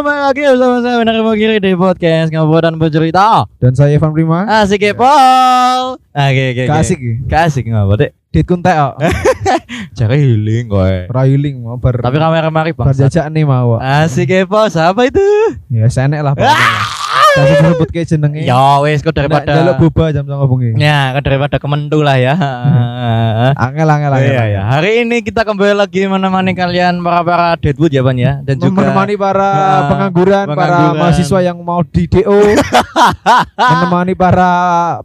balik lagi bersama saya Benar Mau Kiri di podcast Ngobrol dan Bercerita Dan saya Evan Prima. Asik ya Paul Oke oke Gak asik ya? Gak asik ngapa dek Dit kuntek kok. Cara healing kowe mau ber Tapi kamera mari bang berjajak nih mau. Asik ya Paul Siapa itu Ya senek lah. Kasih sebut ke jenenge. Ya wes kok daripada jaluk boba jam sama bengi. Ya kok daripada kementu lah ya Angel angel angel. Iya ya. Hari ini kita kembali lagi menemani kalian para para Deadwood ya Pan ya dan juga menemani para Ah, pengangguran, para mahasiswa yang mau di DO, menemani para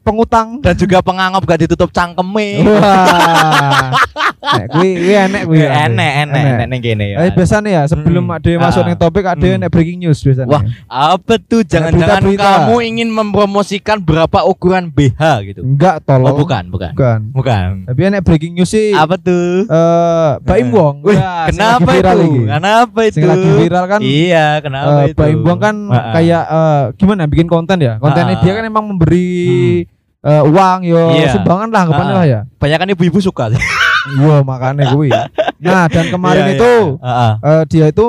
pengutang. dan juga pengangop gak ditutup cangkeme. Wah, nek kuwi kuwi enek kuwi. enek enek enek ning kene ya. Eh biasa nih ya sebelum Hmm. ada masuk Ah. nih topik ada Hmm. nek breaking news biasanya. Wah, apa tuh? Jangan-jangan berita-berita. kamu ingin mempromosikan berapa ukuran BH gitu? enggak tolong. Oh, bukan, bukan. Bukan. Bukan. Tapi enek breaking news sih. Apa tuh? Eh, Baim Wong. Wih, Wah, sing kenapa lagi itu? iki. Kenapa itu? Sing lagi viral kan Iya, kenapa eh, itu? Baim Wong kan kayak eh, gimana bikin konten ya? Kontennya dia kan emang memberi eh, uang yo Iya. sumbangan lah anggapannya Ah, lah ya. banyak kan ibu-ibu suka. Iya, makanya gue. Nah, dan kemarin Iya, itu iya. Eh, dia itu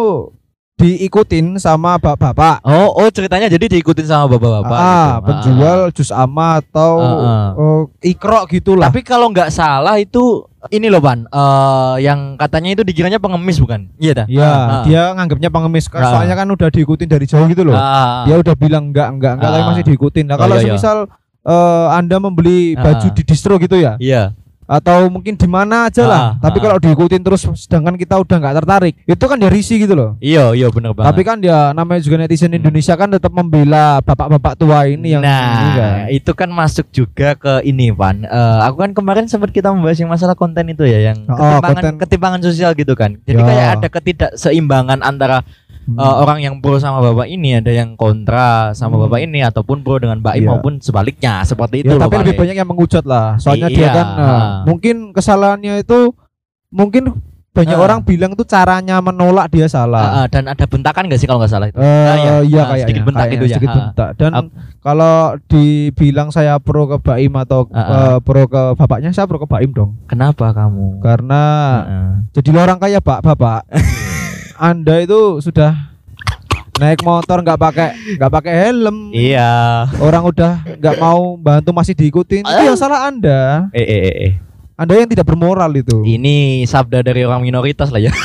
diikutin sama bapak-bapak. Oh, oh ceritanya jadi diikutin sama bapak-bapak ah, gitu. penjual jus ama atau Ah, ah. eh, ikro gitulah. Tapi kalau nggak salah itu ini loh Pan, eh, yang katanya itu dikiranya pengemis bukan? Iya dah. Ya, Ah, ah. dia nganggapnya pengemis. Ah. Soalnya kan udah diikutin dari jauh gitu loh. Ah, ah. Dia udah bilang enggak, enggak, enggak, tapi Ah. masih diikutin. Nah, Oh, kalau iya, iya. semisal eh, Anda membeli Ah. baju di distro gitu ya, Iya. Atau mungkin di mana aja lah. Ah, Tapi ah. kalau diikutin terus sedangkan kita udah nggak tertarik, itu kan ya risih gitu loh. Iya, iya bener banget. Tapi kan ya namanya juga netizen Hmm. Indonesia kan tetap membela bapak-bapak tua ini yang nah, ini kan. itu kan masuk juga ke ini, Pan. Eh, aku kan kemarin sempat kita membahas yang masalah konten itu ya, yang Oh, ketimpangan konten. ketimpangan sosial gitu kan. Jadi Ya. kayak ada ketidakseimbangan antara Hmm. eh, orang yang pro sama bapak ini, ada yang kontra sama Hmm. bapak ini ataupun pro dengan Mbak Im Iya. maupun sebaliknya, seperti itu ya, tapi lebih banyak yang menghujat lah. Soalnya Iya. dia kan eh, mungkin kesalahannya itu mungkin banyak Ah. orang bilang tuh caranya menolak dia salah. Ah, ah, dan ada bentakan gak sih kalau nggak salah itu? Eh, Ah, iya. iya kayaknya sedikit bentak kayaknya gitu ya. sedikit Ah. bentak. Dan Ap- kalau dibilang saya pro ke Baim atau Ah, ah. eh, pro ke bapaknya saya pro ke Baim dong. Kenapa kamu? Karena Heeh. jadi orang kaya Pak Bapak. Anda itu sudah naik motor nggak pakai nggak pakai helm. Iya. Orang udah nggak mau bantu masih diikutin. Itu yang salah Anda. Eh, eh, eh, eh. Anda yang tidak bermoral itu. Ini sabda dari orang minoritas lah ya.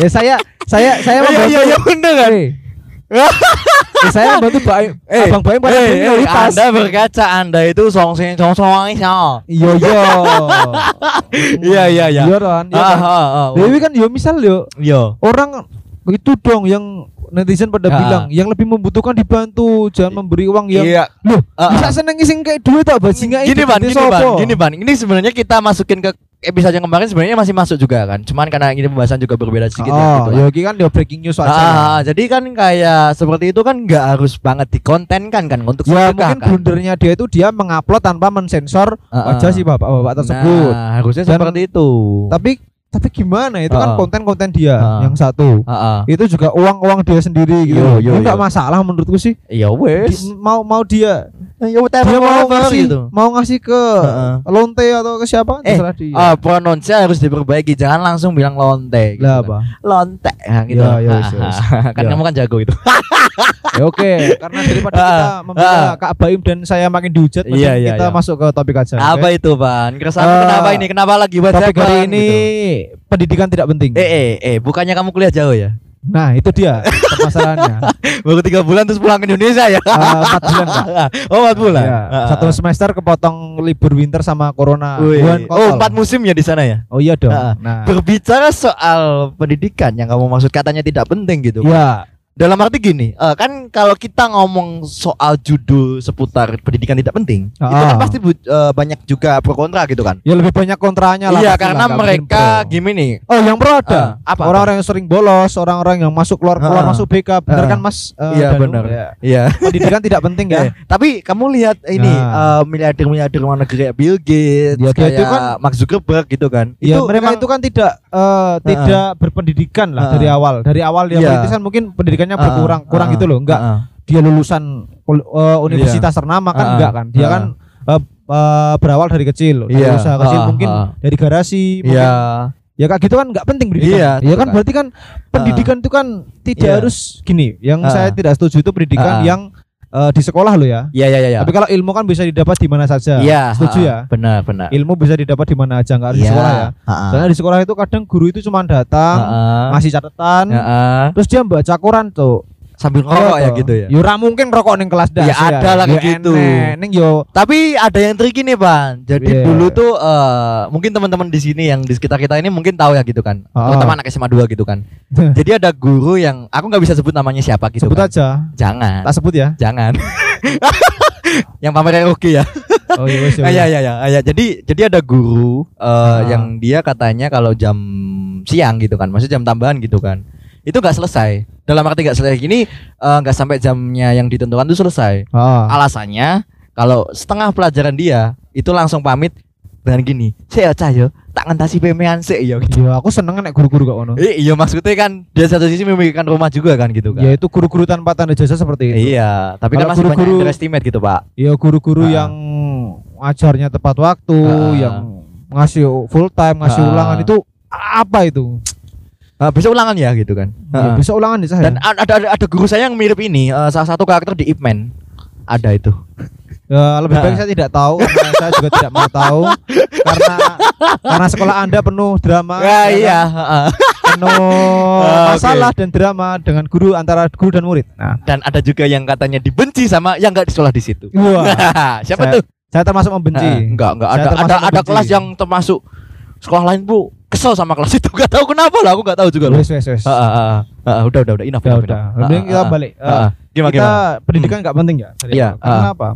Ya saya saya saya membantu. iya bener kan. Eh. Eh, saya membantu Baim. Eh, Abang Baim pada Eh, eh, anda berkaca Anda itu song sing song song Iya iya. Iya, iya, iya. Iya kan. Iya kan. Dewi kan yo misal yo Yo. orang itu dong yang netizen pada Ah. bilang yang lebih membutuhkan dibantu jangan memberi uang yang Iya. loh Ah, bisa seneng sing kayak duit tak bajingan Gini ban, gini ban, gini ban. Ini sebenarnya kita masukin ke episode yang kemarin sebenarnya masih masuk juga kan. Cuman karena ini pembahasan juga berbeda sedikit ya oh, gitu. ya kan. kan yo breaking news Ah, aja ah, lah. jadi kan kayak seperti itu kan nggak harus banget dikontenkan kan untuk ya mungkin kan. blundernya dia itu dia mengupload tanpa mensensor Ah, ah. wajah si bapak-bapak tersebut Nah, harusnya Dan- seperti itu. tapi tapi gimana itu kan Ah. konten-konten dia Ah. yang satu Ah, ah. itu juga uang-uang dia sendiri gitu Yo, yo, itu yo. masalah menurutku sih Ya wes. Mau mau dia Ya dia mau ngasih gitu. mau ngasih ke Heeh. lonte atau ke siapa Eh, terserah dia Ah, harus diperbaiki, jangan langsung bilang lonte. gitu lah kan. apa Lonte nah, gitu. Ya, ya, wis. kan Ya. kamu kan jago itu. ya oke karena daripada Ah, kita membela ah. Kak Baim dan saya makin dihujat Iya, iya, kita iya. masuk ke topik aja Apa oke? itu, Pan? Keresahan Eh, kenapa ini? Kenapa lagi buat topik hari ini Gitu. pendidikan tidak penting Eh, eh, eh, bukannya kamu kuliah jauh ya? Nah itu dia permasalahannya Baru tiga bulan terus pulang ke Indonesia ya? Ah, empat bulan Pak. oh, empat bulan. Ya, Ah, satu ah. semester kepotong libur winter sama corona Oh, empat musim ya di sana ya? oh iya dong Ah, nah Berbicara soal pendidikan yang kamu maksud katanya tidak penting gitu. ya Dalam arti gini, eh, kan kalau kita ngomong soal judul seputar pendidikan tidak penting, itu kan Ah. pasti bu- eh, banyak juga pro kontra gitu kan. ya lebih banyak kontranya lah Iya, karena lah, mereka gimana Oh, yang pro ada. Ah, apa, Orang-orang yang sering bolos, orang-orang yang masuk keluar keluar Ah. masuk BK. Benar Ah. kan Mas? eh, Iya, benar. Ya. Iya. Pendidikan tidak penting ya. Eh, tapi kamu lihat ini Nah. eh, miliarder-miliarder luar negeri Bill Gates, Ya, kayak itu kan- Mark Zuckerberg gitu kan. Ya, itu mereka memang- itu kan tidak eh, tidak berpendidikan lah Ah. dari awal. Dari awal dia Iya. merintis kan mungkin pendidikannya berkurang, kurang ah, gitu loh. Enggak ah, dia lulusan eh, universitas ternama kan Ah, enggak kan. Dia ah. kan eh, berawal dari kecil, dari Iya, usaha kecil ah, mungkin ah. dari garasi, mungkin Iya. ya kayak gitu kan nggak penting pendidikan. Iya, ya kan kan. berarti kan pendidikan itu kan tidak Iya. harus gini. Yang Ah. saya tidak setuju itu pendidikan Ah. yang eh, di sekolah lo ya. Iya iya iya. Tapi kalau ilmu kan bisa didapat di mana saja. Iya, Setuju ha, ya? Benar benar. Ilmu bisa didapat di mana aja, nggak harus di Iya, sekolah ya. ha, ha. Soalnya di sekolah itu kadang guru itu cuma datang, Ha, ha. ngasih catatan, Ha, ha. terus dia baca koran tuh. Sambil ngerokok ya toh. gitu ya. Ya ora mungkin rokok ning kelas dah. Ya ada lah kayak gitu. Ning yo Tapi ada yang trik ini, Pan. Jadi Iya. dulu tuh eh, mungkin teman-teman di sini yang di sekitar kita ini mungkin tahu ya gitu kan. Ah. Teman-teman anak SMA 2 gitu kan. Jadi ada guru yang aku nggak bisa sebut namanya siapa gitu sebut kan. aja. Jangan. Tak sebut ya. Jangan. yang pamer oke ya. Oh iya. Ah, Iya iya iya. iya. Jadi jadi ada guru eh, Ah. yang dia katanya kalau jam siang gitu kan, maksudnya jam tambahan gitu kan. Itu nggak selesai. Dalam arti nggak selesai gini eh, nggak sampai jamnya yang ditentukan itu selesai. Ah. Alasannya kalau setengah pelajaran dia itu langsung pamit dengan gini, saya cayo tak ngentasi pemean sih ya gitu. Iya, aku seneng nek guru-guru gak ono. Eh, iya maksudnya kan dia satu sisi memikirkan rumah juga kan gitu kan. Ya itu guru-guru tanpa tanda jasa seperti itu. Iya, tapi kan Kalau masih banyak guru-guru- underestimate gitu, Pak. Iya guru-guru Ah. yang ngajarnya tepat waktu, Ah. yang ngasih full time, ngasih Ah. ulangan itu apa itu? Ah, bisa ulangan ya gitu kan. Ya, Ah. bisa ulangan di saya. Dan ada, ada ada guru saya yang mirip ini, eh, salah satu karakter di Ip Man. Ada itu. Ya, lebih baik Ah. saya tidak tahu karena saya juga tidak mau tahu karena karena sekolah Anda penuh drama. Ya, ya iya, kan? heeh. Penuh Ah, masalah dan drama dengan guru antara guru dan murid. Nah, Dan ada juga yang katanya dibenci sama yang enggak di sekolah di situ. wah, Siapa Saya- tuh? saya termasuk membenci. Ah, enggak, enggak ada ada ada kelas yang termasuk sekolah lain Bu kesel sama kelas itu. Enggak tahu kenapa lah, aku enggak tahu juga loh. Wes wes wes. Ah, ah, ah, ah, udah udah udah enough enough, udah. enough. Mending kita balik. Eh. Gimana kita gimana? pendidikan nggak penting ya? Iya, awal. Karena apa?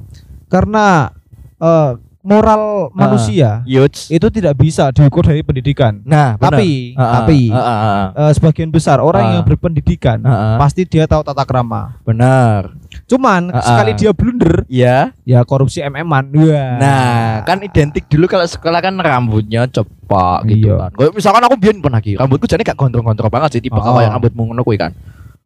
Karena eh, moral manusia itu tidak bisa diukur dari pendidikan. Nah, benar. Tapi, tapi eh, sebagian besar orang yang berpendidikan pasti dia tahu tata krama. Benar. Cuman Ah, ah. sekali dia blunder, Ya. ya korupsi MM-an. Wah. Nah, kan identik dulu kalau sekolah kan rambutnya cepak gitu Iya. kan. Kayak misalkan aku biyen pernah lagi, rambutku jadi gak gondrong-gondrong banget sih tipe Oh. kayak rambutmu ngono kuwi kan.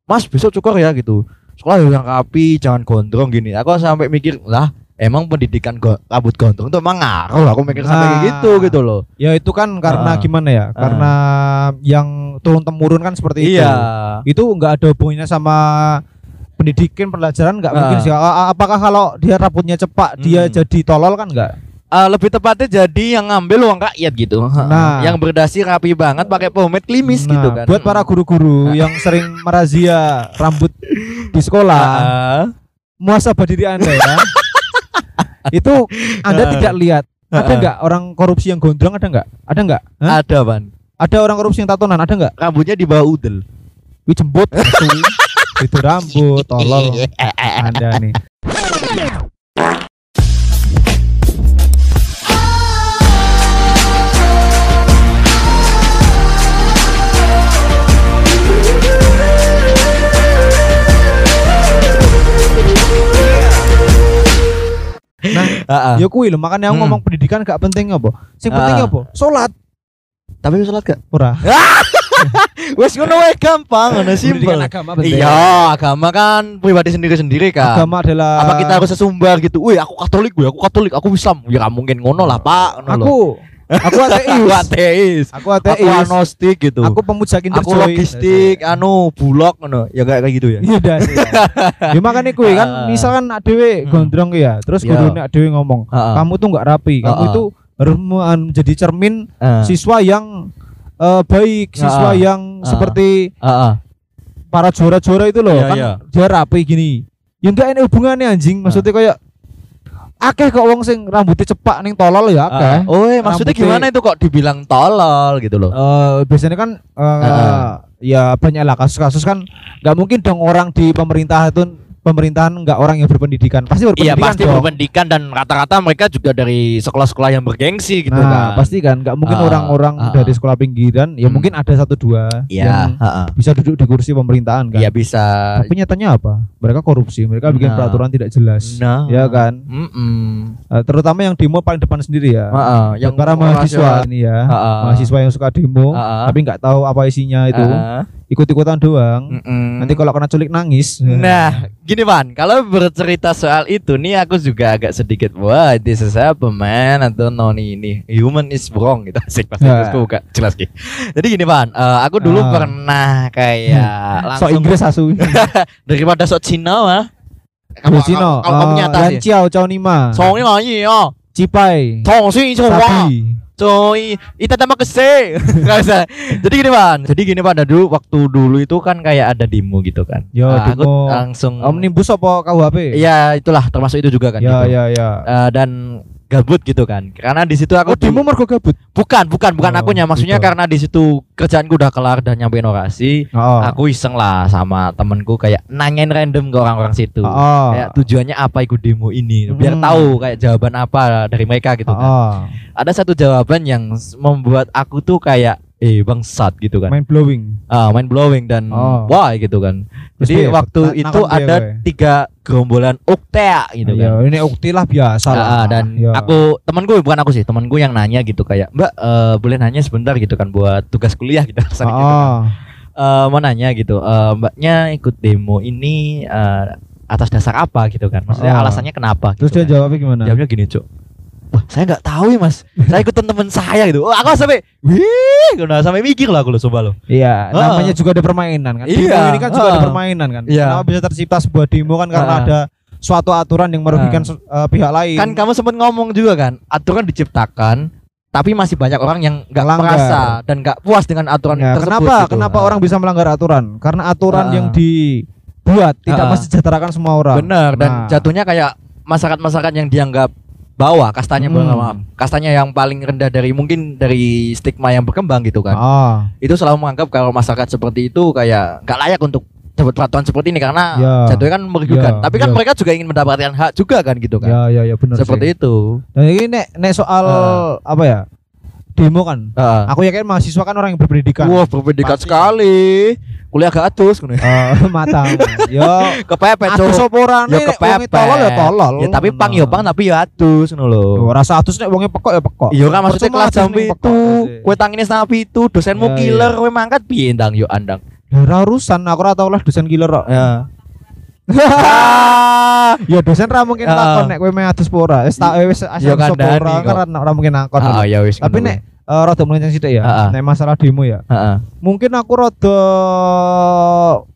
Mas, besok cukur ya gitu. Sekolah yang rapi, jangan gondrong gini. Aku sampai mikir, lah emang pendidikan go- rambut gondrong itu emang ngaruh. Aku mikir sampai kayak Ah. gitu gitu loh. Ya itu kan karena Ah. gimana ya? Karena yang turun temurun kan seperti itu. Iya. Itu nggak ada hubungannya sama pendidikan pelajaran nggak Ah. mungkin sih. A- a- Apakah kalau dia rambutnya cepak dia Hmm. jadi tolol kan nggak? Eh, lebih tepatnya jadi yang ngambil uang rakyat gitu. Nah. yang berdasi rapi banget pakai pomade klimis Nah, gitu kan. Buat para guru-guru yang sering merazia rambut di sekolah, Ah. muasabah diri Anda ya. itu Anda Ah. tidak lihat ada Ah. nggak orang korupsi yang gondrong ada nggak? Ada nggak? Ada, Ban. Ada orang korupsi yang tatonan ada nggak? Rambutnya di bawah udel. Wih jembut itu, rambut tolol Anda nih. Nah, Ah, ah. ya kuwi lho makanya aku Hmm. ngomong pendidikan gak penting apa? Sing penting Ah. apa? Salat. Tapi sholat gak? Ora. Wes ngono wae gampang, ngono simpel. Iya, agama kan pribadi sendiri-sendiri kan. Agama adalah Apa kita harus sesumbar gitu? Wih, aku Katolik, gue, aku Katolik, aku Islam. Ya mungkin ngono lah, Pak. Ngono. Aku aku aku ateis. ateis. Aku Aku ateis. agnostik gitu. Aku pemuja Kinder Aku Joy. logistik, anu bulog ngono. Ya kayak kayak gitu ya. Iya dah. Ya makanya kuwi kan Ah. misalkan adewe Hmm. gondrong ya, terus Iya. gurune adewe ngomong, Heeh. kamu tuh nggak rapi, kamu Ah, ah. itu harus me- menjadi cermin Heeh. siswa yang eh, baik, siswa Ah, yang ah. seperti Heeh. para juara-juara itu loh, Iya, kan iya. dia rapi gini. Ya enggak ini hubungannya anjing, maksudnya kayak akeh kok wong sing rambutnya cepak ning tolol ya akeh. Ah. Oh, maksudnya Rambutnya- gimana itu kok dibilang tolol gitu loh? Eh, biasanya kan eh, Ah. ya banyak lah kasus-kasus kan nggak mungkin dong orang di pemerintah itu pemerintahan nggak orang yang berpendidikan pasti Iya berpendidikan pasti dong. berpendidikan dan rata-rata mereka juga dari sekolah-sekolah yang bergengsi gitu nah kan. pasti kan nggak mungkin Ah, orang-orang ah, dari ah. sekolah pinggiran ya Hmm. mungkin ada satu dua Iya, yang heeh. bisa duduk di kursi pemerintahan kan Iya bisa. tapi nyatanya apa mereka korupsi mereka bikin Nah. peraturan tidak jelas Nah. ya kan Mm-mm. Eh, terutama yang demo paling depan sendiri ya Heeh, yang para mahasiswa ini ya Heeh. mahasiswa yang suka demo Heeh. tapi nggak tahu apa isinya itu Heeh. Ikut-ikutan doang. Mm-mm. Nanti kalau kena culik nangis. Nah, gini Pan, kalau bercerita soal itu nih aku juga agak sedikit wah this is apa man atau noni ini human is wrong gitu asik bahasa Ya. Inggrisku gak jelas gitu. Jadi gini Pan, eh, aku dulu Ah. pernah kayak so langsung Inggris asu. daripada sok Cina mah. Kalau Cino, kalau kamu nyata Yan sih. Ciao, Ciao Nima, Songnya lagi ya. Cipai, Tong sih. Sabi. Coy, ita tambah kese. Usah. Jadi gini Pan, jadi gini Pan, dulu waktu dulu itu kan kayak ada demo gitu kan. Yo, Nah, aku demo. langsung Omnibus apa KUHP? Iya, itulah termasuk itu juga kan. Ya, gitu. ya, ya. Eh, dan gabut gitu kan. Karena di situ aku Oh, demo mergo gabut. bukan, bukan, bukan Oh, akunya. Maksudnya gitu. karena di situ kerjaanku udah kelar dan nyampein orasi. Oh. Aku iseng lah sama temenku kayak nanyain random ke orang-orang situ. Oh. Kayak tujuannya apa ikut demo ini biar Hmm. tahu kayak jawaban apa dari mereka gitu kan. Oh. Ada satu jawaban yang s- membuat aku tuh kayak eh bangsat gitu kan. Mind blowing. Ah, mind blowing dan Oh. wah gitu kan. Terus Jadi piye? waktu Na- itu ada kowe? tiga gerombolan uktea gitu kan. Ya, ini ukti lah biasa lah. Ah, dan Ya. aku temanku bukan aku sih temanku yang nanya gitu kayak mbak eh, boleh nanya sebentar gitu kan buat tugas kuliah gitu Rasanya gitu kan. Oh. Eh, mau nanya gitu eh, mbaknya ikut demo ini eh, atas dasar apa gitu kan maksudnya Oh. alasannya kenapa Terus gitu dia kan. jawabnya gimana? jawabnya gini cuk Wah, saya nggak tahu ya mas. saya ikutan teman saya gitu. Oh, aku sampai, wih, udah sampai mikir lah aku lo coba lo. Iya, Ah. namanya juga ada permainan kan. Iya, Demo ini kan juga ada permainan kan. Iya. Kenapa bisa tercipta sebuah demo kan karena Ah. ada suatu aturan yang merugikan se- eh, pihak lain. Kan kamu sempat ngomong juga kan, aturan diciptakan, tapi masih banyak orang yang nggak merasa dan nggak puas dengan aturan Ya, tersebut. kenapa? gitu. Kenapa Ah. orang bisa melanggar aturan? Karena aturan Ah. yang dibuat tidak Ah. mensejahterakan semua orang. Benar dan Nah. jatuhnya kayak masyarakat-masyarakat yang dianggap bawah kastanya Hmm. maaf kastanya yang paling rendah dari mungkin dari stigma yang berkembang gitu kan Ah, itu selalu menganggap kalau masyarakat seperti itu kayak nggak layak untuk dapat peraturan seperti ini karena Ya. jatuhnya kan merugikan Ya, tapi kan ya. mereka juga ingin mendapatkan hak juga kan gitu kan ya ya ya benar seperti sih. itu Dan ini nek nek soal Ah. apa ya? Demo kan. Heeh. Aku yakin mahasiswa kan orang yang berpendidikan. wah berbeda Pasti. sekali kuliah gak atus ngono. Eh, matang. Yo, kepepet atus cuk ya nek wonge kepepet tolol ya tolol. ya tapi pang ya pang tapi ya atus ngono lho Yo, rasa atus nek wonge pekok ya pekok. Iya kan maksudnya kelas atus jam ning itu pekok. Kue tangini setengah itu Dosenmu killer iya. Kue mangkat piye ndang yuk andang ora urusan aku ora tau lah dosen killer kok. Ya Ya dosen ra mungkin takon nek kowe meh adus apa ora. Wis tak wis asal sapa kandhani ora kok. kan ora- mungkin nakon. Ah ya Tapi nek eh, rada melenceng sithik ya. Ah. Nek masalah demo ya. Heeh. Mungkin aku rada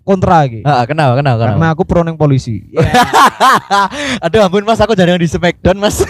kontra iki. Heeh, kenapa kenapa Karena kenapa aku pro ning polisi. Aduh ampun Mas aku jarang di Smackdown Mas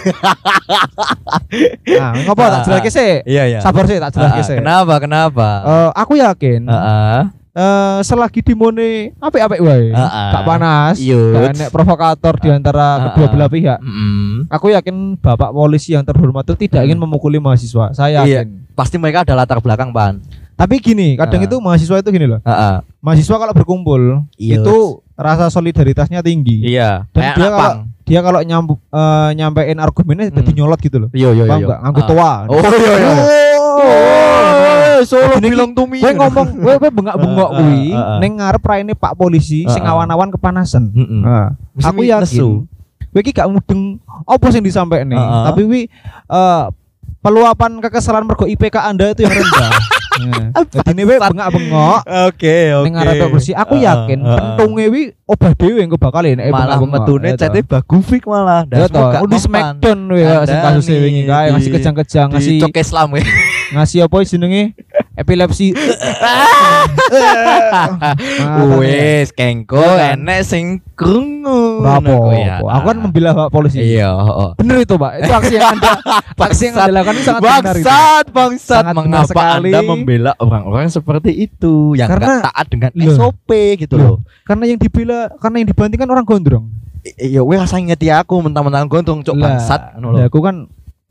Nah, ngopo tak jelaske sih? Iya iya Sabar sih tak jelaske sih. Kenapa kenapa Eh, aku yakin Heeh. Eh selagi dimone apik-apik wae. Ah, ah. Gak panas, Yuts. gak enek provokator di antara Ah, kedua ah. belah pihak. Mm-mm. Aku yakin Bapak polisi yang terhormat itu tidak ingin memukuli mahasiswa. Saya Iya. yakin. Pasti mereka ada latar belakang Pan Tapi gini, kadang Ah. itu mahasiswa itu gini loh. Heeh. Mahasiswa kalau berkumpul Yuts. itu rasa solidaritasnya tinggi. Iya Dan Kayak dia kalau dia kalau nyampu, eh, nyampein argumennya jadi Hmm. nyolot gitu loh. Iya iya Paham iya enggak? Nganggo Ah. toa. Oh iya iya Oh, Solo bilang tumi Kowe ngomong, kowe kowe bengak-bengok Ah, kuwi ah, ah. ning ngarep raine Pak polisi sing Ah, ah. awan-awan kepanasan. Mm-mm. Nah, aku yakin kowe iki gak mudeng apa sing disampaikan nih, Ah, ah. tapi wi eh, peluapan kekesalan mergo IPK Anda itu yang rendah. Nah, Jadi ini we bengak-bengok Oke oke ning ngarep polisi. Aku Ah, yakin ah, ah. pentunge wi obah dhewe engko bakal nek malah metune cete bagufik malah Ya toh, di Smackdown sing kasus ngasih di- kejang-kejang di ngasih cok Islam ya ngasih apa jenenge epilepsi. Ah, wes kengko Iya kan? enek sing krungu Berapa? Aku ya. Aku kan membela Pak polisi. iya. Bener itu, Pak. Itu aksi yang Anda aksi yang Anda lakukan sangat bangsat bangsat mengapa anda membela orang-orang seperti itu yang Karena- taat dengan. SOP gitu Loh. Karena yang dibela, karena yang dibantingkan orang gondrong. iya wes rasa ngeti aku mentang-mentang gondrong cok bangsat loh aku kan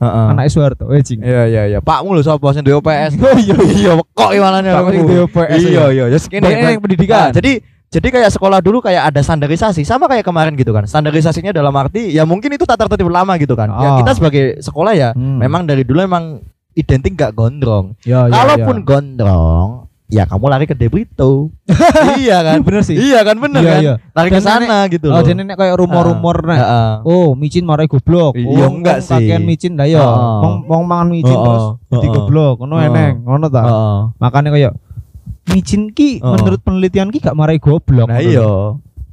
Heeh. anak Soeharto, eh jing. Iya iya iya. Pakmu lho sapa sing duwe OPS. Iya, iya kok gimana nih Pakmu sing duwe OPS, Iya iya. Ya segini. Yang pendidikan. Nah, jadi jadi kayak sekolah dulu kayak ada standarisasi sama kayak kemarin gitu kan. Standarisasinya dalam arti ya mungkin itu tata tertib lama gitu kan. Ya Ah. kita sebagai sekolah ya Hmm. memang dari dulu emang identik gak gondrong. Ya, ya, Kalaupun ya. gondrong, ya kamu lari ke Debrito. iya kan? bener sih. Iya kan bener Iya, kan? iya. Lari ke sana gitu Oh, loh. jadi nek kayak rumor-rumor nek. Heeh. Oh, micin marai goblok. Iya, oh, enggak sih. Kakean micin dah ya. Wong wong mangan micin Heeh, terus jadi goblok. Ngono eneng, ngono ta. Heeh. Makanya kayak micin ki Oh. menurut penelitian ki gak marai goblok. Nah iya.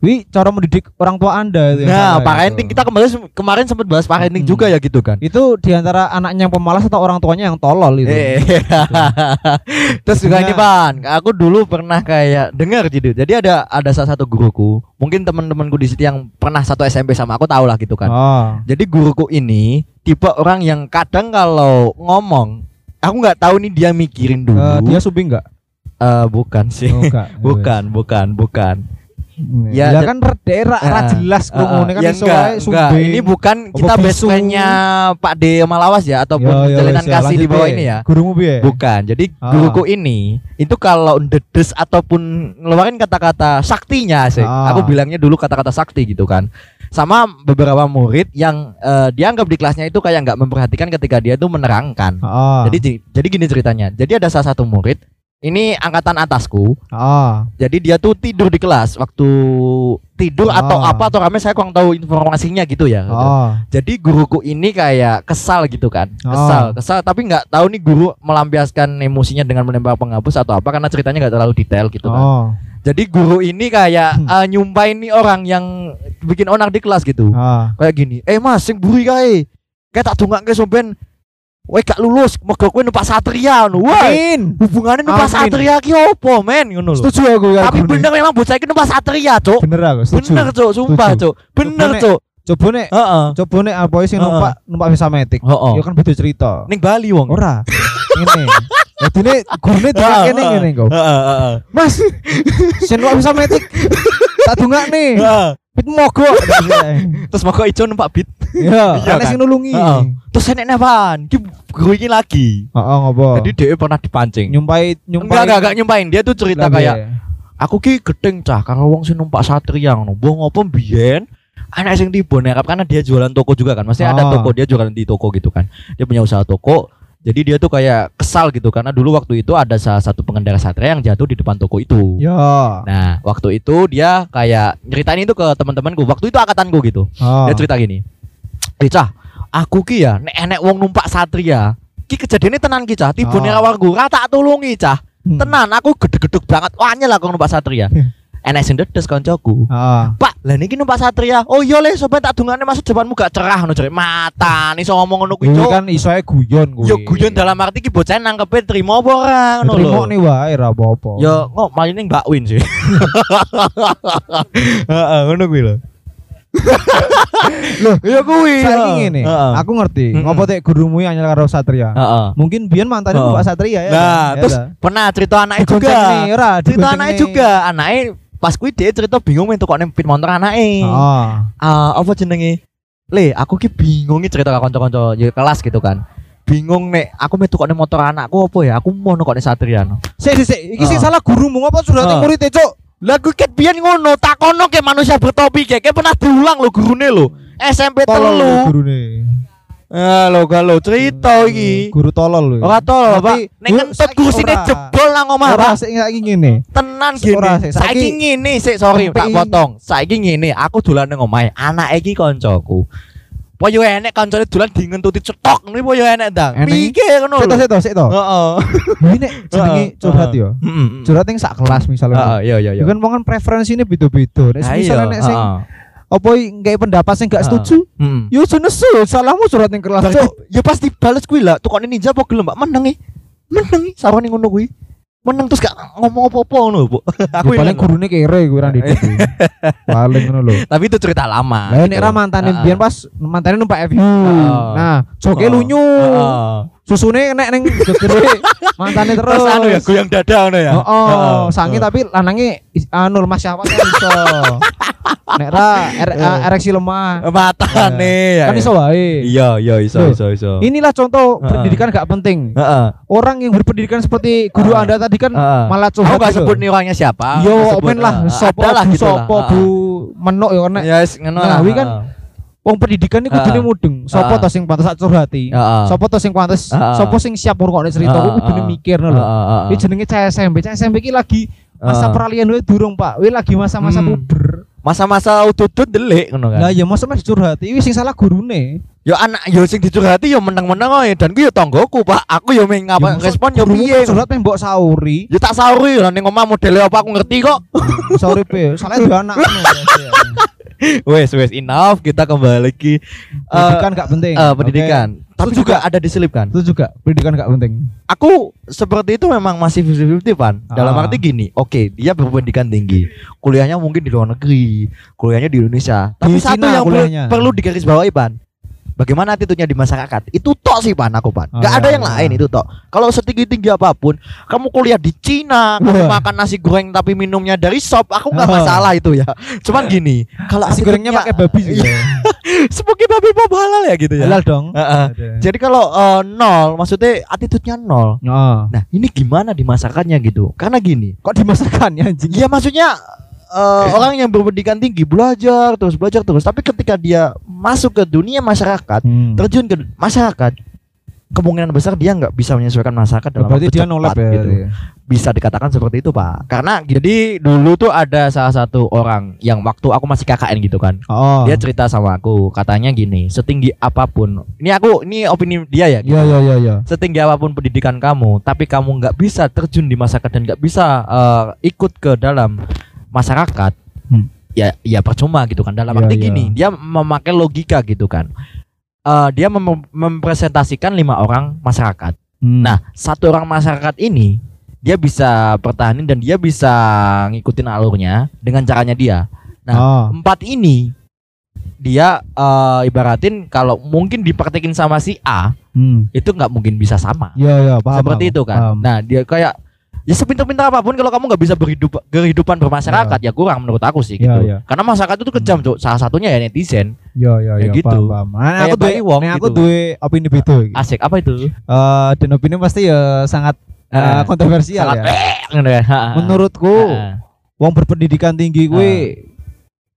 Wi cara mendidik orang tua Anda itu yang Nah, parenting itu. kita kemarin kemarin sempat bahas parenting Mm-mm. juga ya gitu kan. itu di antara anaknya yang pemalas atau orang tuanya yang tolol itu. Eh, Terus juga ini Pan, aku dulu pernah kayak dengar gitu. Jadi ada ada salah satu guruku, mungkin teman-temanku di situ yang pernah satu SMP sama aku tahu lah gitu kan. Oh. Jadi guruku ini tipe orang yang kadang kalau ngomong, aku nggak tahu nih dia mikirin dulu. Eh, dia subing enggak? Eh, bukan sih. Oh, enggak. bukan, bukan, bukan. Ya, Ya, kan daerah ra Ah, jelas Ah, ngomongnya kan ya iso enggak, enggak. Ini bukan kita friendnya Pak D Malawas ya ataupun Ya, ya, jalinan ya, kasih di bawah ini ya. Gurumu piye? Bukan. Jadi Ah. guruku ini itu kalau ndedes ataupun ngeluarin kata-kata saktinya sih. Ah. Aku bilangnya dulu kata-kata sakti gitu kan. Sama beberapa murid yang eh, dianggap di kelasnya itu kayak nggak memperhatikan ketika dia tuh menerangkan. Ah. Jadi jadi gini ceritanya. Jadi ada salah satu murid ini angkatan atasku. ah. Jadi dia tuh tidur di kelas waktu tidur atau Ah. apa atau rame saya kurang tahu informasinya gitu ya. Ah. Jadi guruku ini kayak kesal gitu kan, Oh. kesal, kesal. Tapi nggak tahu nih guru melampiaskan emosinya dengan menembak penghapus atau apa karena ceritanya nggak terlalu detail gitu kan. Oh. Jadi guru ini kayak Hmm. eh, nyumpain nih orang yang bikin onar di kelas gitu. Ah. Kayak gini, eh mas, sing buri kae, kayak tak dongak ke somben, Weh gak lulus, mergo kowe numpak satria ngono. Wah, Amin. hubungannya numpak satria ki opo men ngono lho. Setuju aku ya. Tapi gurune. bener memang bocah iki numpak satria, Cuk. Bener aku, setuju. Bener, Cuk, sumpah. Cuk. Bener, nek- Cuk. Coba nek Heeh. coba nek apa sing numpak numpak bisa metik. Heeh. Ya kan beda cerita. Ning Bali wong. Ora. Ngene. Jadi gurune Heeh, tidak kene heeh. ngene kok. Heeh, heeh. Mas, sen numpak bisa metik. Tak dungak nih. Pit mogok. Terus mau ijo numpak. Ya, Iya ana kan? sing nulungi. Terus enek nevan, ki guru ini lagi. Heeh, ngopo? Jadi dia pernah dipancing. nyumpai nyumpai Enggak, enggak, nyumpain. Dia tuh cerita kayak aku ki gedeng cah karo wong sing numpak satria ngono. Mbah ngopo biyen anak sing tiba nerap karena dia jualan toko juga kan. Maksudnya ada Ah. toko, dia jualan di toko gitu kan. Dia punya usaha toko. Jadi dia tuh kayak kesal gitu karena dulu waktu itu ada salah satu pengendara satria yang jatuh di depan toko itu. Ya. Nah, waktu itu dia kayak nyeritain itu ke teman-temanku. Waktu itu angkatanku gitu. Oh. Dia cerita gini. Eh cah, aku ki ya nek enek wong numpak satria. Ki kejadiannya tenan ki cah, tibune Oh. rawarku ra tak tulungi cah. Hmm. Tenan aku gedeg-gedeg banget. Wah nyel aku numpak satria. enek sing dedes kancaku. Ah. Pak, lah niki numpak satria. Oh iya le, sobat tak dungane masuk depanmu gak cerah ngono jare. Mata iso ngomong ngono kuwi. Kan iso ae guyon kuwi. Yo guyon dalam arti ki bocah nangkepe trimo apa ora ngono lho. Terima nih wae ra apa-apa. Kok maline Mbak Win sih. Heeh, ngono kuwi lho. Loh, ya kuwi. Saiki ngene, Heeh. aku ngerti. Mm-mm. Ngopo tek gurumu yang anyar karo Satria? Mungkin biyen mantane Heeh. Pak Satria ya. Nah, terus pernah cerita anaknya juga. Nih, ora, Cerita anaknya juga. Anaknya pas kuwi dia cerita bingung mentok kok nempit motor anaknya. Oh. Ah, apa jenenge? Le, aku ki bingung cerita ke kanca-kanca ya kelas gitu kan. Bingung nek aku metu kok motor anakku apa ya? Aku mau kok ning Satria. no. Sik sik sik, iki sing Heeh. salah gurumu ngopo sudah Heeh. murid cuk? Lah gue ket biyen ngono, takono ke manusia bertopi kayak kayak pernah diulang lo gurune lo. SMP telu. gurune. Ah, lo galo cerita iki. Guru tolol lho. Ora tol, Tapi, Pak. Nek saiki kursine ora. jebol nang omah, Ora Pak. sik saiki ngene. Tenan Ora, gini. sik. Saiki ngene, sik sorry tak potong. Saiki ngene, aku dolan nang omahe, anake iki kancaku. Po yo enek kancane dolan dingentuti cetok ngene po yo enek ndang. Mikir ngono Sik to sik to sik to. Heeh. Nek jenenge Heeh, curhat heeh. yo. Heeh. Curhat yang sak kelas misalnya. Heeh, iya iya iya. Ya kan wong kan preferensine beda-beda. Nek misalnya nek sing heeh. Apa nggae pendapat sing gak Heeh. setuju, Heeh. yo senesu salahmu surat yang kelas cuk. ya pasti bales kuwi lah tukone ninja apa gelem Mbak meneng e. Meneng e sarwane ngono kuwi. Meneng terus gak ngomong apa-apa ngono, Bu. Aku paling gurune kere kuwi ra didik. kuwi. Paling ngono lho. Tapi itu cerita lama. Lah gitu. nek ra mantane Heeh. biyen pas mantane numpak FU. Heeh. Nah, joke lunyu. Heeh. Susune nek ning gegere mantane terus. Terus anu ya goyang dada ngono ya. Oh, oh, Heeh. sange Heeh. tapi lanange anu lemah syahwat kan iso. Nek ra er- Heeh. ereksi lemah. matane ya. Kan iso wae. Iya, iya iso Loh, iso iso. Inilah contoh Heeh. pendidikan gak penting. Heeh. Orang yang berpendidikan seperti guru Heeh. Anda tadi kan Heeh. malah Aku curhat gak gitu. sebut nih orangnya siapa. Yo, open lah, heeh. lah bu gitu lah. sopo, bu menuk ya nek Ya wis ngono Nah, kan heeh. Wong pendidikan iku kudune mudeng. Sopo to sing pantes curhati? Sopo to sing pantes? Heeh. Sopo sing siap ngrungokne cerita Heeh, ku kudune mikir lho. Heeh, heeh. Iki jenenge CSMP. CSMP iki lagi masa peralihan wae durung, Pak. Wi lagi masa-masa Hmm. puber. masa-masa udut delik ngono kan. Lah ya masa mas curhati, iki sing salah gurune. Yo anak yo sing dicurhati yo meneng-meneng ae dan ku yo tonggoku, Pak. Aku yo meng ngapa respon yo piye. Surat pengen mbok sauri. Ya tak sauri lah ning omah modele apa aku ngerti kok. Sauri pe. Soalnya dua anak ngono, ya. wes wes enough kita kembali lagi Eh, Pendidikan gak penting. eh, pendidikan. Tapi Itu juga juga- ada diselipkan. Itu juga pendidikan gak penting. Aku seperti itu memang masih 50-50 pan. Dalam Ah. arti gini, oke dia berpendidikan tinggi, kuliahnya mungkin di luar negeri, kuliahnya di Indonesia. Tapi Di satu Cina yang kuliahnya. perlu digarisbawahi pan, bagaimana attitude-nya di masyarakat. Itu tok sih pan aku pan. Oh, Gak iya, ada yang iya. lain itu tok. Kalau setinggi tinggi apa pun, kamu kuliah di Cina, kamu makan nasi goreng tapi minumnya dari shop, aku nggak Oh. masalah itu ya. Cuman gini, kalau Nasi gorengnya pakai babi juga. sebagai babi pop halal ya gitu ya. Halal dong. Heeh. Ada. Jadi kalau eh, nol, maksudnya attitude-nya nol. Oh. Nah, ini gimana dimasakkannya gitu? Karena gini, Kok dimasakkan ya anjing? ya maksudnya eh, orang yang berpendidikan tinggi belajar terus belajar terus, tapi ketika dia masuk ke dunia masyarakat, Hmm. terjun ke masyarakat, kemungkinan besar dia nggak bisa menyesuaikan masyarakat dalam Berarti dia nolep ya. gitu. ya? Bisa dikatakan seperti itu, Pak. Karena jadi dulu tuh ada salah satu orang yang waktu aku masih KKN gitu kan. Oh. Dia cerita sama aku, katanya gini, setinggi apa pun. Ini aku ini opini dia ya. Iya iya iya iya. setinggi apa pun pendidikan kamu, tapi kamu nggak bisa terjun di masyarakat dan nggak bisa eh, ikut ke dalam masyarakat, Hmm. ya ya percuma gitu kan. Dalam Iya, arti iya. gini, dia memakai logika gitu kan. Eh, dia mem- mempresentasikan lima orang masyarakat. Hmm. Nah, satu orang masyarakat ini dia bisa pertahanin dan dia bisa ngikutin alurnya dengan caranya dia. Nah, Oh. Empat ini dia eh, ibaratin kalau mungkin dipraktekin sama si A Hmm. itu nggak mungkin bisa sama Iya iya paham. seperti paham, itu kan. paham. Nah, dia kayak ya sepintar-pintar apa pun kalau kamu nggak bisa berhidup kehidupan bermasyarakat ya kurang menurut aku sih Iya, gitu. iya. Karena masyarakat itu kejam, Cuk. Salah satunya ya netizen. Iya iya Ya iya gitu. paham, paham. Nah, aku duwe Bayi Wong nah, aku gitu. duwe opini beda iki. Asik apa itu? Eh, dan opini pasti ya sangat eh, Eh, kontroversial Sangat ya. eh, ngono ya. Menurutku wong berpendidikan tinggi kuwi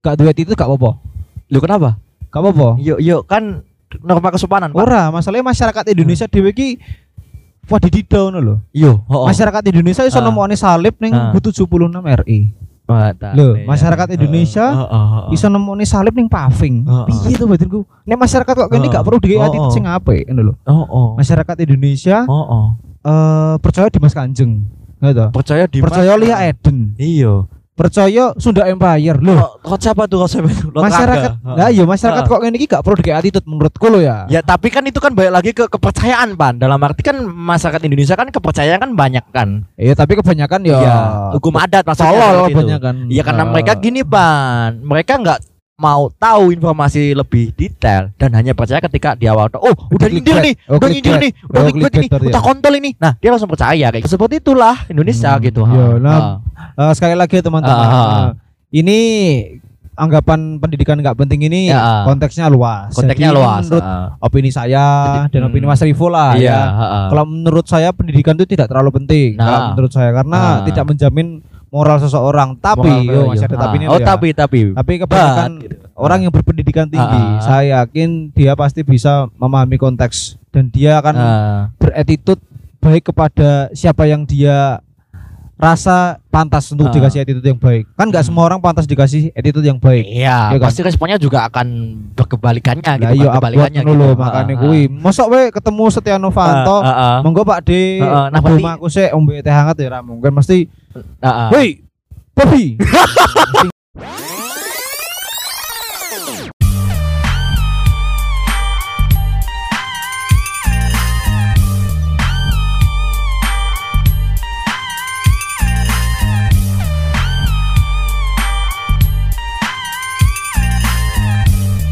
gak duwe itu gak apa-apa. Lu kenapa? Gak apa-apa. Yuk yuk kan norma kesopanan, Pak. Ora, masalahnya masyarakat Indonesia dhewe iki wadididau ngono lho. Oh, Masyarakat Indonesia iso Ah. nemokne salib ning butuh 76 RI. Ya. masyarakat Indonesia Oh, oh, oh, oh. Iso nemokne salib ning paving. Ah. Piye to batinku? Nek masyarakat kok kene Ah. gak perlu dikai Oh, attitude oh. sing apik ngono lho. Oh, oh. Masyarakat Indonesia Oh, oh. eh percaya di Mas Kanjeng. Gitu. Percaya di Percaya? Lia Eden. Iya. Percaya Sunda Empire. Loh, Loh, kok siapa tuh kok siapa masyarakat. Lah iya masyarakat kok iki gak perlu dikai attitude menurutku lo ya. Ya tapi kan itu kan balik lagi ke kepercayaan pan. Dalam arti kan masyarakat Indonesia kan kepercayaan kan banyak kan. Iya, tapi kebanyakan ya Iya. Hukum adat maksudnya tolol seperti itu. kebanyakan. Iya karena Eh, mereka gini pan. Mereka nggak mau tahu informasi lebih detail dan hanya percaya ketika di awal oh udah nyindir nih Oh, udah nyindir nih udah Oh, clickbait nih udah ya. kontol ini nah dia langsung percaya kayak gitu. seperti itulah Indonesia Hmm, gitu Ha, nah, ha. Eh, sekali lagi ya, teman-teman. Ah. Eh, ini anggapan pendidikan nggak penting ini Ya, konteksnya luas. konteksnya Jadi luas Menurut Ha. opini saya Jadi, dan opini hmm. Mas Rivo lah iya ya. ha. Kalau menurut saya pendidikan itu tidak terlalu penting. Nah. Kalau menurut saya karena Ah. tidak menjamin moral seseorang. Tapi Moral yo masih ada Ha. tapi ini oh ya. tapi tapi Tapi kebanyakan But, gitu. orang yang berpendidikan tinggi, Ah, ah, ah. saya yakin dia pasti bisa memahami konteks dan dia akan Ha. beretitut baik kepada siapa yang dia rasa pantas untuk Ah. dikasih attitude yang baik. Kan nggak Hmm. semua orang pantas dikasih attitude yang baik. Iya, Iya kan? pasti responnya juga akan berkebalikannya Lah gitu, iya kan, kebalikannya gitu. makanya Ha, ha. kuwi. Mosok we ketemu Setia Novanto, Ha, ha, ha. monggo Pak De, Heeh, nah, nah, berarti- aku sih ombe teh hangat ya ra mungkin mesti Ha, ha. Hei, Bobby.